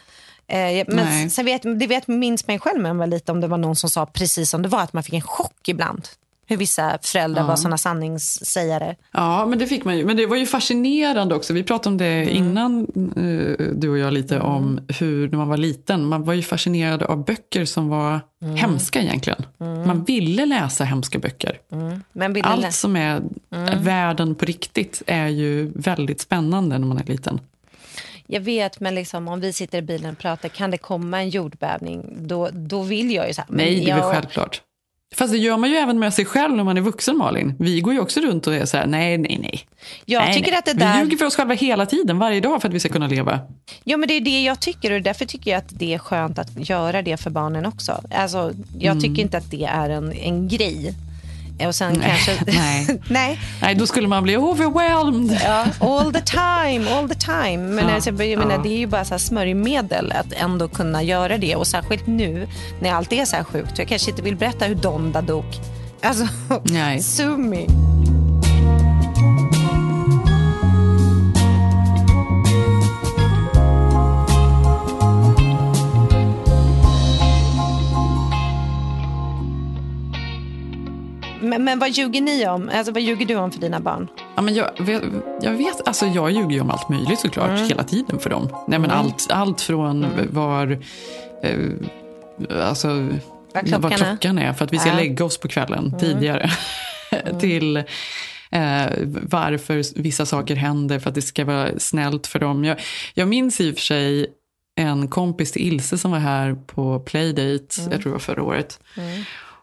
Eh, men Nej. sen vet, det vet, minns ju själv när man var lite om det var någon som sa precis som det var, att man fick en chock ibland. Hur vissa föräldrar Ja. var såna sanningssägare. Ja, men det fick man ju. Men det var ju fascinerande också. Vi pratade om det Mm. innan, eh, du och jag, lite om hur när man var liten. Man var ju fascinerad av böcker som var Mm. hemska egentligen. Man ville läsa hemska böcker. Ni Allt som är Mm. världen på riktigt är ju väldigt spännande när man är liten. Jag vet, men liksom, om vi sitter i bilen och pratar, kan det komma en jordbävning? Då, då vill jag ju så här. Nej, det är jag- självklart. Fast det gör man ju även med sig själv när man är vuxen, Malin. Vi går ju också runt och är så här, nej, nej, nej. Jag nej, tycker nej. att det där- Vi ljuger för oss själva hela tiden, varje dag, för att vi ska kunna leva. Ja, men det är det jag tycker och därför tycker jag att det är skönt att göra det för barnen också. Alltså, jag Mm. tycker inte att det är en, en grej. Och sen Nej, kanske... *laughs* nej. *laughs* nej. Nej, då skulle man bli overwhelmed. Ja, all the time, all the time. Men Ja, alltså, jag menar, ja. det är ju bara så här smörjmedel att ändå kunna göra det. Och särskilt nu när allt är så här sjukt. Jag kanske inte vill berätta hur Donda dog. Alltså, Nej. *laughs* Sumi. Men, men vad ljuger ni om? Alltså, vad ljuger du om för dina barn? Ja, men jag, jag vet, alltså jag ljuger ju om allt möjligt såklart, Mm. hela tiden för dem. Nej, men allt, allt från var, eh, alltså, Vad klockan vad är. klockan är för att vi ska Ja. lägga oss på kvällen Mm. tidigare. *laughs* till eh, varför vissa saker händer för att det ska vara snällt för dem. Jag, jag minns i och för sig en kompis till Ilse som var här på Playdate, Mm. jag tror det var förra året.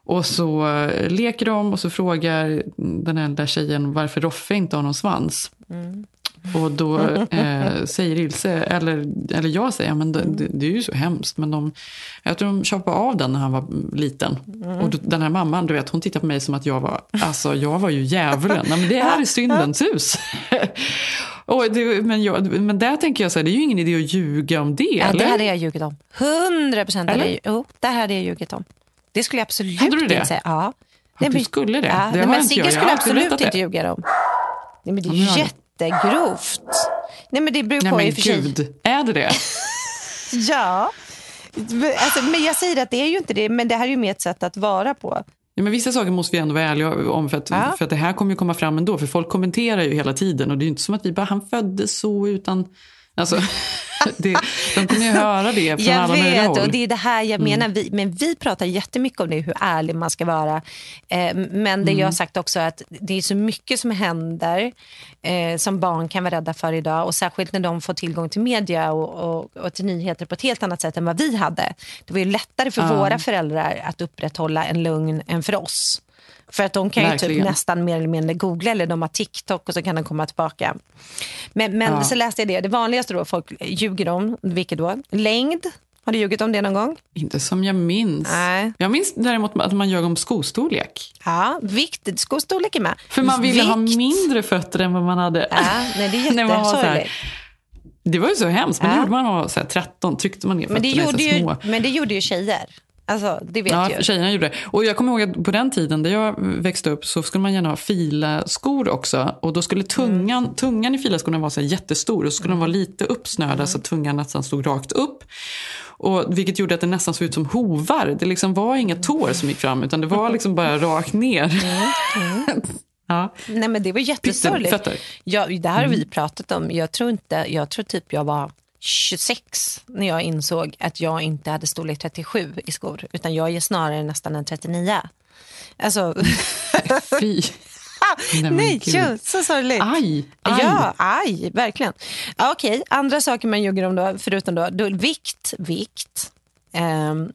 Och så eh, leker de och så frågar den äldre tjejen varför Roffe inte har någon svans. Och då eh, säger Ilse, eller, eller jag säger, men det, det, det är ju så hemskt. Men de, jag tror de choppade av den när han var liten. Och då, den här mamman, du vet, hon tittar på mig som att jag var, alltså jag var ju djävulen. Men det här är syndens hus. *laughs* och det, men, jag, men där tänker jag så här, det är ju ingen idé att ljuga om det. Ja, det eller? hade jag ljugit om. 100 procent jo, det hade jag ljugit om. Det skulle jag absolut Hade du det? inte säga. Ja. Ja, du skulle det? Ja, Det nej, men jag. Sigge Jag har skulle alltid absolut inte ljuga om. Nej, men det är Ja, men jag- jättegrovt. Nej, men det beror Nej på i men och för sig. gud, är det det? *laughs* Ja. Alltså, men jag säger att det är ju inte det, men det här är ju mer ett sätt att vara på. Ja, men vissa saker måste vi ändå vara ärliga om för att, Ja. för att det här kommer ju komma fram ändå. För folk kommenterar ju hela tiden och det är ju inte som att vi bara, han föddes så utan... Alltså, *laughs* det, de kommer ju höra det från Jag alla möjliga vet, håll. och det är det här jag Mm. menar. Vi, men vi pratar jättemycket om det, hur ärlig man ska vara. Eh, men det jag har Mm. sagt också är att det är så mycket som händer eh, som barn kan vara rädda för idag. Och särskilt när de får tillgång till media och, och, och till nyheter på ett helt annat sätt än vad vi hade. Det var ju lättare för Ja. våra föräldrar att upprätthålla en lugn än för oss. För att de kan ju typ Verkligen. nästan mer eller mindre googla eller de har TikTok och så kan de komma tillbaka. Men, men Ja. så läste jag det, det vanligaste då folk ljuger om, vilket då? Längd. Har du ljugit om det någon gång? Inte som jag minns. Nej. Jag minns däremot att man ljög om skostorlek. Ja, vikt, skostorlek är med. För man ville ha Vikt. mindre fötter än vad man hade. Ja, nej, det är *laughs* jättesorgligt. Det var ju så hemskt, men det Ja. gjorde man när man var så här 13. Tryckte man ner Men det, fötterna gjorde så här ju, små. men det gjorde ju tjejer. Alltså, det vet Ja, ju. tjejerna gjorde det. Och jag kommer ihåg att på den tiden där jag växte upp så skulle man gärna ha filaskor också. Och då skulle tungan, Mm. tungan i filaskorna vara så jättestor och så skulle de vara lite uppsnörda Mm. så att tungan nästan stod rakt upp. Och, vilket gjorde att det nästan såg ut som hovar. Det liksom var inga tår som gick fram utan det var liksom bara rakt ner. *laughs* ja. Nej, men det var jättesorgligt. Ja, det här har Mm. vi pratat om. Jag tror, inte, jag tror typ jag var 26 när jag insåg att jag inte hade storlek 37 i skor. Utan jag är snarare nästan en 39. Alltså, *laughs* Fy. *laughs* Nej, nej, ja, så sorgligt. Aj, aj. Ja, aj, verkligen. Ja, Okej, andra saker man ljuger om då, förutom då, då vikt. vikt. Ehm,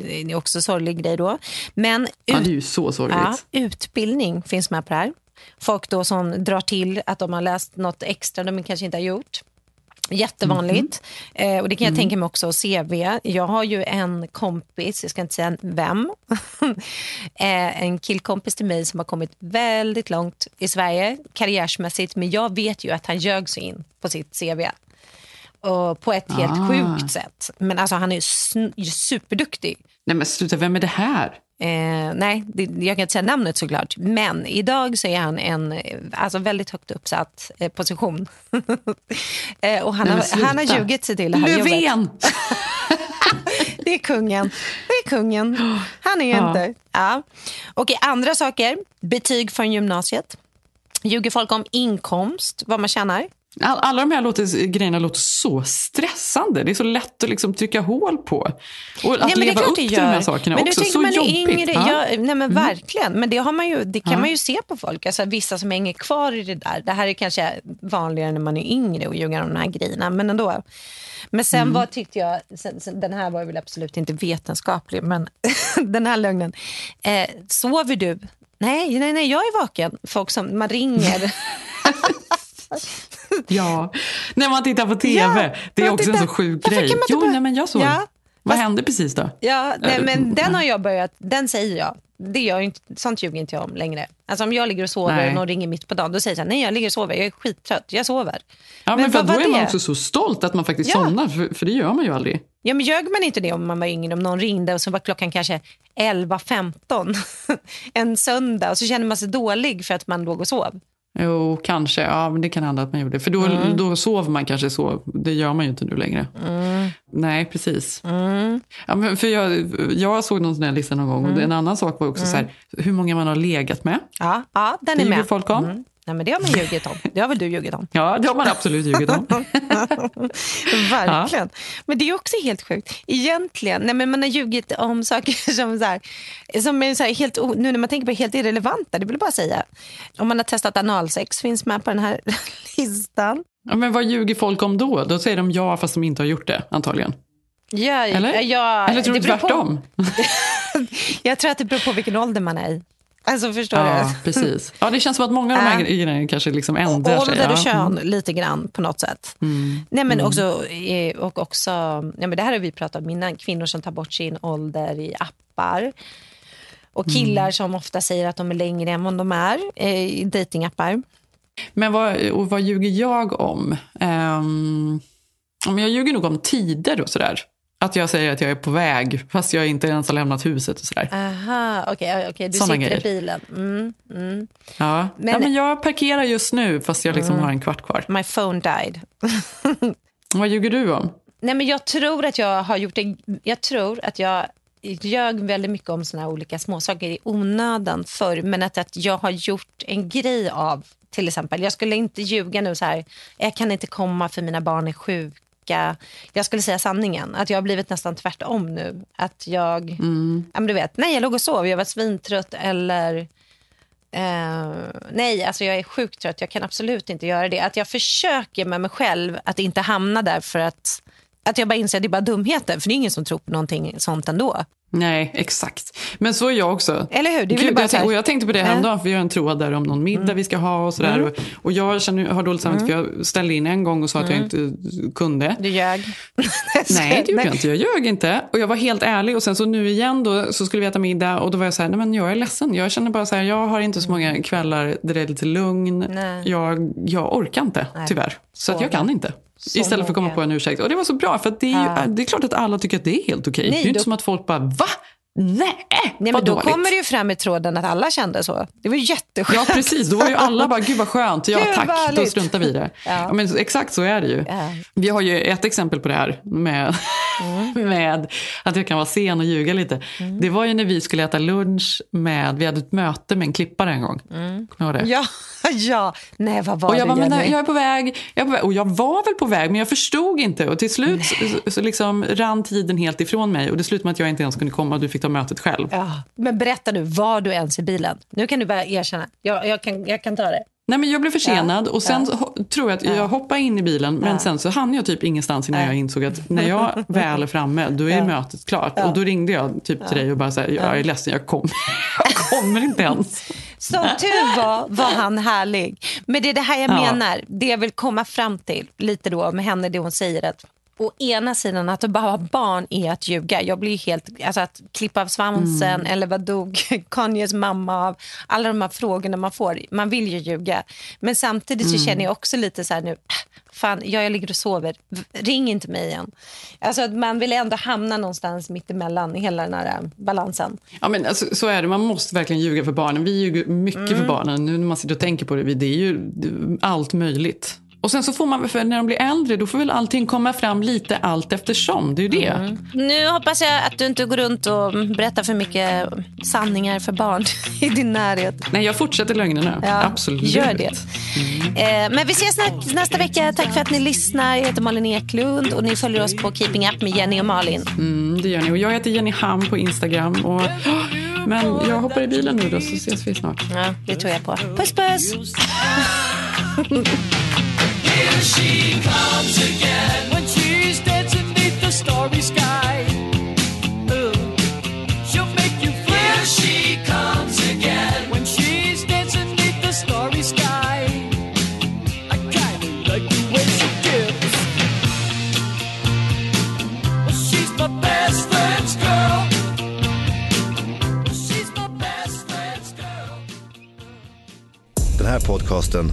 det är också en sorglig grej då. Men Ja, ut- det är ju så sorgligt. Ja, utbildning finns med på det här. Folk då som drar till att de har läst något extra de kanske inte har gjort. Jättevanligt. Eh, och Det kan jag tänka mig också CV. Jag har ju en kompis, jag ska inte säga vem, *laughs* eh, en killkompis till mig som har kommit väldigt långt i Sverige karriärsmässigt. Men jag vet ju att han ljög sig in på sitt CV. Och på ett helt Ah. sjukt sätt. Men alltså han är sn- superduktig. Nej men sluta, vem är det här? Eh, nej, det, jag kan inte säga namnet såklart. Men idag så är han en alltså väldigt högt uppsatt eh, position. *laughs* eh, och han, Nej, har, han har ljugit sig till det här jobbet. Löfven! *laughs* Det är kungen. Det är kungen. Han är Ja. inte. Ja. Okej, andra saker. Betyg från gymnasiet. Ljuger folk om inkomst, vad man tjänar? All, alla de här låter, grejerna låter så stressande. Det är så lätt att liksom trycka hål på. Och att Nej, leva upp till de här sakerna men också. Så man jobbigt. yngre. Ja. Nej, men Mm. Verkligen. Men det, har man ju, det kan Ja. man ju se på folk. Alltså, vissa som hänger kvar i det där. Det här är kanske vanligare när man är yngre och ljuga om de här grejerna. Men ändå. Men sen Mm. vad tyckte jag, sen, sen, den här var väl absolut inte vetenskaplig, men *laughs* den här lögnen. Eh, sover du? Nej, nej, nej, jag är vaken. Folk som man ringer. *laughs* *laughs* Ja, när man tittar på tv. Ja, det är man också en tittar- så sjuk Varför grej. man Jo, bara- nej, men jag såg. Ja, Vad hände precis då? Ja, nej, Eh, men den har jag börjat, den säger jag. Det gör jag inte, sånt ljuger inte jag om längre. Alltså om jag ligger och sover Nej. och någon ringer mitt på dagen, då säger jag nej jag ligger och sover, jag är skittrött, jag sover. Ja, men, för vad då är man det? också så stolt att man faktiskt Ja. somnar, för, för det gör man ju aldrig. Ja, men ljög man inte det om man var yngre, om någon ringde och så var klockan kanske 11.15 *laughs* en söndag och så kände man sig dålig för att man låg och sov. Jo, kanske. Ja, men det kan hända att man gjorde det. För då, Mm. då sover man kanske så. Det gör man ju inte nu längre. Nej, precis. Mm. Ja, men för jag, jag såg någon sån här lista någon gång. Och Mm. en annan sak var också så här, hur många man har legat med. Ja, ja den Det är med. folk om. Nej, men det har man ljugit om. Det har väl du ljugit om? Ja, det har man absolut ljugit om. *laughs* Verkligen. Men det är också helt sjukt. Egentligen, nej men man har ljugit om saker *laughs* som, så här, som är så här helt, nu när man tänker på helt irrelevanta, det vill jag bara säga. Om man har testat analsex finns med på den här *laughs* listan. Ja, men vad ljuger folk om då? Då säger de ja fast de inte har gjort det, antagligen. Ja, Eller? Ja, Eller tror du tvärtom? Jag tror att det beror på vilken ålder man är i. Alltså förstår Ja, du? precis. Ja, det känns som att många av de här grejerna kanske liksom ändrar sig. Ålder och Ja. kön lite grann på något sätt. Mm. Nej, men Mm. också, eh, och också, ja, men det här har vi pratat om innan, kvinnor som tar bort sin ålder i appar. Och killar Mm. som ofta säger att de är längre än vad de är eh, i datingappar. Men vad, vad ljuger jag om? Um, jag ljuger nog om tider och sådär. Att jag säger att jag är på väg fast jag inte ens har lämnat huset och sådär. Aha, okej, okej, du Såna sitter grejer. i bilen. Mm, mm. Ja. Men- ja, men jag parkerar just nu fast jag liksom Mm. har en kvart kvar. My phone died. *laughs* Vad ljuger du om? Nej, men jag tror att jag har gjort det. Jag tror att jag ljög väldigt mycket om såna olika småsaker i onödan förr. Men att, att jag har gjort en grej av, till exempel. Jag skulle inte ljuga nu så här. Jag kan inte komma för mina barn är sjuka. Jag skulle säga sanningen. Att jag har blivit nästan tvärtom nu. Att jag, Mm. ja, men du vet, nej jag låg och sov. Jag var svintrött eller Eh, nej, alltså jag är sjukt trött. Jag kan absolut inte göra det. Att jag försöker med mig själv att inte hamna där för att, att jag bara inser att det är bara dumheter. För det är ingen som tror på någonting sånt ändå. Nej, exakt. Men så är jag också. Eller hur? Det Gud, bara jag, så här- och jag tänkte på det häromdagen, för vi har en tråd där om någon middag vi ska ha och sådär. Mm. Och, och jag känner, har dåligt samvete Mm. för jag ställde in en gång och sa att jag Mm. inte kunde. Du ljög. *laughs* Nej, det gjorde jag inte. Jag ljög inte. Och jag var helt ärlig. Och sen så nu igen då, så skulle vi äta middag och då var jag så här, nej men jag är ledsen. Jag känner bara så här, jag har inte så många kvällar där det är lite lugn. Nej. Jag, jag orkar inte, Nej. tyvärr. Så att jag Så kan inte. Så Istället för att komma på en ursäkt. Och det var så bra, för det, är ju, Ja. det är klart att alla tycker att det är helt okej. Nej, det är ju inte då- som att folk bara, va? Nej, Nej, men då dåligt. kommer det ju fram i tråden att alla kände så. Det var jätteskönt. Ja, precis. Då var ju alla bara, gud vad skönt. Ja, *laughs* tack. Då struntar vi i det. Ja. Ja. men exakt så är det ju. Ja. Vi har ju ett exempel på det här med, Mm. *laughs* med att jag kan vara sen och ljuga lite. Det var ju när vi skulle äta lunch med, vi hade ett möte med en klippare en gång. Mm. Kommer du ihåg det? Ja, *laughs* ja. Nej, vad var och jag det, bara, men Jenny? jag är på väg, jag är på väg. Och jag var väl på väg, men jag förstod inte. Och till slut så, så liksom rann tiden helt ifrån mig. Och det slutade med att jag inte ens kunde komma och du fick ta mötet själv. Ja, men berätta nu, var du ens i bilen? Nu kan du bara erkänna. Jag, jag, kan, jag kan ta det. Nej, men jag blev försenad och sen Ja. tror jag att jag hoppade in i bilen men Ja. sen så hann jag typ ingenstans innan Ja. jag insåg att när jag *laughs* väl är framme då är Ja. mötet klart. Ja. Och då ringde jag typ till dig och bara så här, jag är ledsen, jag, kom, *laughs* jag kommer inte ens. Som *laughs* tur var, var han härlig. Men det är det här jag Ja. menar. Det jag vill komma fram till lite då med henne, det hon säger att å ena sidan att bara ha barn är att ljuga. Jag blir helt, alltså att klippa av svansen eller vad dog *laughs* Kanyes mamma av? Alla de här frågorna man får. Man vill ju ljuga. Men samtidigt så känner jag också lite så här nu, äh, fan, ja, jag ligger och sover. Ring inte mig igen. Alltså att man vill ändå hamna någonstans mitt emellan i hela den här äh, balansen. Ja, men alltså, så är det, man måste verkligen ljuga för barnen. Vi ljuger mycket Mm. för barnen. Nu när man sitter och tänker på det, det är ju allt möjligt. Och sen så får man, för när de blir äldre, då får väl allting komma fram lite allt eftersom. Det är det. Mm. Nu hoppas jag att du inte går runt och berättar för mycket sanningar för barn *laughs* i din närhet. Nej, jag fortsätter lögnerna. Ja, Absolut. Gör det. Mm. Eh, men vi ses nä nästa vecka. Tack för att ni lyssnar. Jag heter Malin Eklund och ni följer oss på Keeping Up med Jenny och Malin. Mm, det gör ni. Och jag heter Jenny Ham på Instagram. Och, men jag hoppar i bilen nu då så ses vi snart. Ja, det tror jag på. Puss puss! *laughs* Here she comes again when she's dancing beneath the starry sky. she'll make you feel. Here she comes again when she's dancing beneath the starry sky. I kinda like the way she dips. Well, she's my best friend's girl. She's my best friend's girl. Den här podcasten